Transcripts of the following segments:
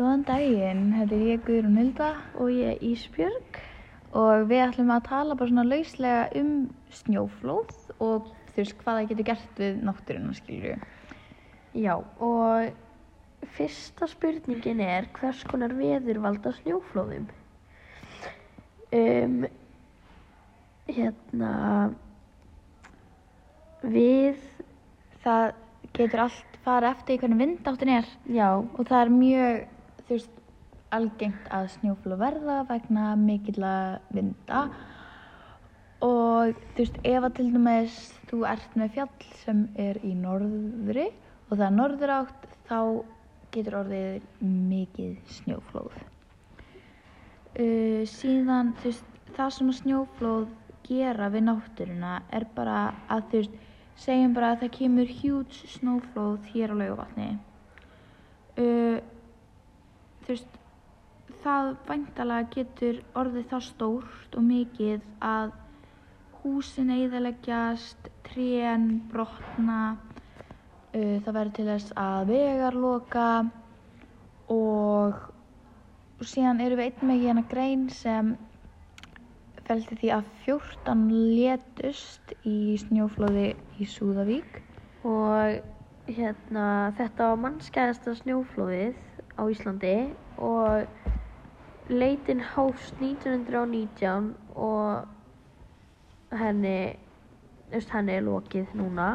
Góðan daginn, þetta er ég Guðrún Hulda og ég Ísbjörg. og við ætlum að tala bara svona lauslega um snjóflóð og þú veist hvað það getur gert við náttúruna skilju. Já, og fyrsta spurningin er hvers konar veður valda snjóflóðum? Um, hérna, við, Það getur allt fara eftir hvernig vindáttin er já, og það er mjög, þú veist, algengt að snjóflóð verða vegna mikilla vinda og þú veist, ef að til dæmis þú ert með fjall sem er í norðri og það er norður átt, þá getur orðið mikið snjóflóð. Uh, síðan, þú veist, það sem að snjóflóð gera við náttúruna er bara að þú veist, segjum bara að það kemur hjúts snjóflóð hér á laugavatni. Þú veist, það væntalega getur orðið það stórt og mikið að húsin eðaleggjast, trén, brotna, uh, það verður til þess að vegar loka og síðan erum við einn með hérna grein sem feldi því að 14 létust í snjóflóði í Súðavík. og hérna, þetta var mannskæðasta snjóflóðið á Íslandi og leitin hófst 1919 og henni, veist, henni er lokið núna.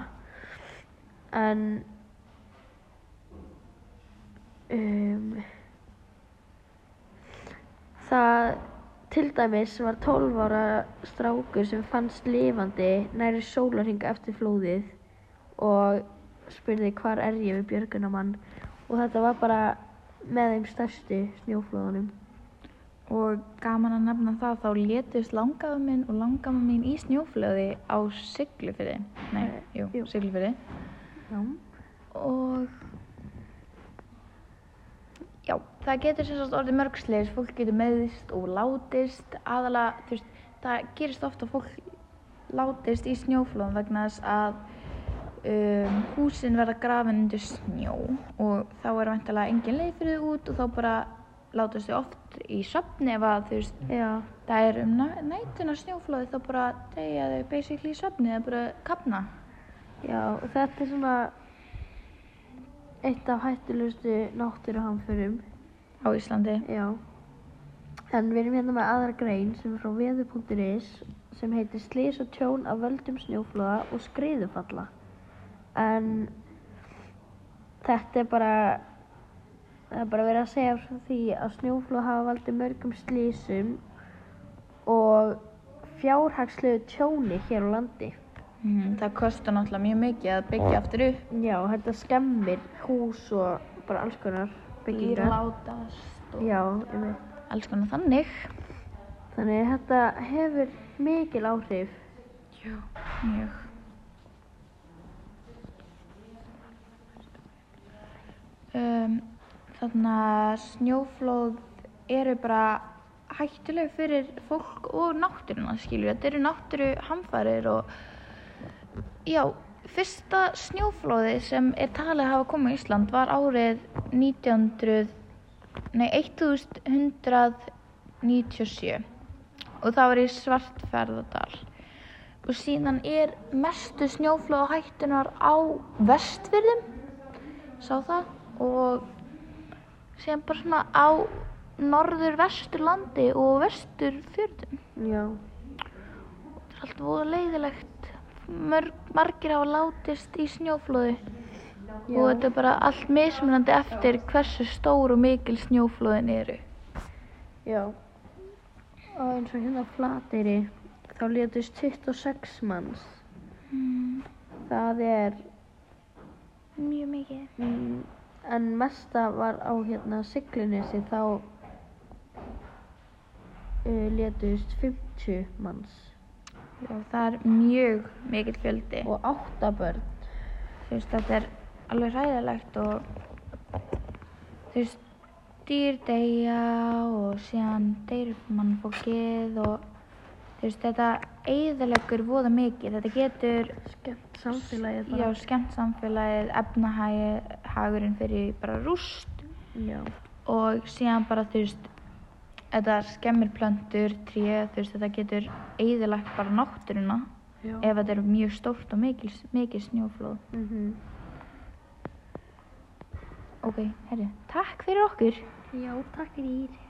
En um, það til dæmis var 12 ára strákur sem fannst lifandi næri sólarhing eftir flóðið og spurði hvar er ég við björgunamann og þetta var bara með þeim stærstu snjóflóðunum Og gaman að nefna það, þá létust langafa minn og langafa mín í snjóflöði á Siglufyrði. Nei, jú, jú. Siglufyrði. Já. Og já, það getur sagt orðið mörgsleis, fólk getur meðist og látist. Aðalega, þú veist, það gerist ofta fólk látist í snjóflóðum vegna þess að um, húsin verða grafin undir snjó og þá er vantilega engin leið fyrir þau út og þá bara látast þau oft í söfni ef að þú veist það er um næ- nætuna snjóflóði þá bara deyja þau basically í söfni eða bara kapna. já, og þetta er svona eitt af hættulegustu náttúruhamförum. á Íslandi. Já. En við erum hérna með aðra grein sem er frá veður.is sem heitir Slís og tjón af völdum snjóflóða og skriðufalla. En þetta er bara, það er bara verið að segja frá því að snjóflóð hafa valdið mörgum slísum og fjárhagslegu tjóni hér á landi. Mm, það kostar náttúrulega mjög mikið að byggja aftur upp. Já, þetta skemmir hús og bara alls konar byggingar. látast og Já, alls konar þannig. Þannig þetta hefur mikil áhrif. Já. Mjög. Um, þannig að snjóflóð eru bara hættuleg fyrir fólk og náttúruna skilju. Þetta eru náttúru hamfarir og já, fyrsta snjóflóði sem er talið að hafa komið á Ísland var árið 1900, nei 1197 og það var í Svartferðardal og síðan er mestu snjóflóð hættunar á vestfyrðum sá það og síðan bara svona á norður vesturlandi og vesturfjörðum. Já. það er allt voða leiðilegt Mörg, margir hafa látist í snjóflóði. Og þetta er bara allt mismunandi eftir hversu stór og mikil snjóflóðin eru. Já. Og eins og hérna Flateyri, þá létust 26 manns. mm, Það er, mjög mikið. Mm, en mesta var á hérna Siglunissi, þá uh, létust 50 manns. Já, það er mjög mikill fjöldi Og 8 börn. þú veist, þetta er alveg hræðilegt og þú veist, dýr deyja og síðan deyr mannfólkið og þú veist, þetta eyðileggur voða mikið, þetta getur Skemmt samfélagið já, skemmt samfélagið, efnahagurinn fyrir bara rúst Já. og síðan bara þú veist þetta skemmir plöntur, tré, þú veist þetta getur eigðilagt bara náttúruna Já. ef þetta er mjög stórt og mikil, mikil snjóflóð. Mhm. Ok, herri, takk fyrir okkur. Já, takk fyrir.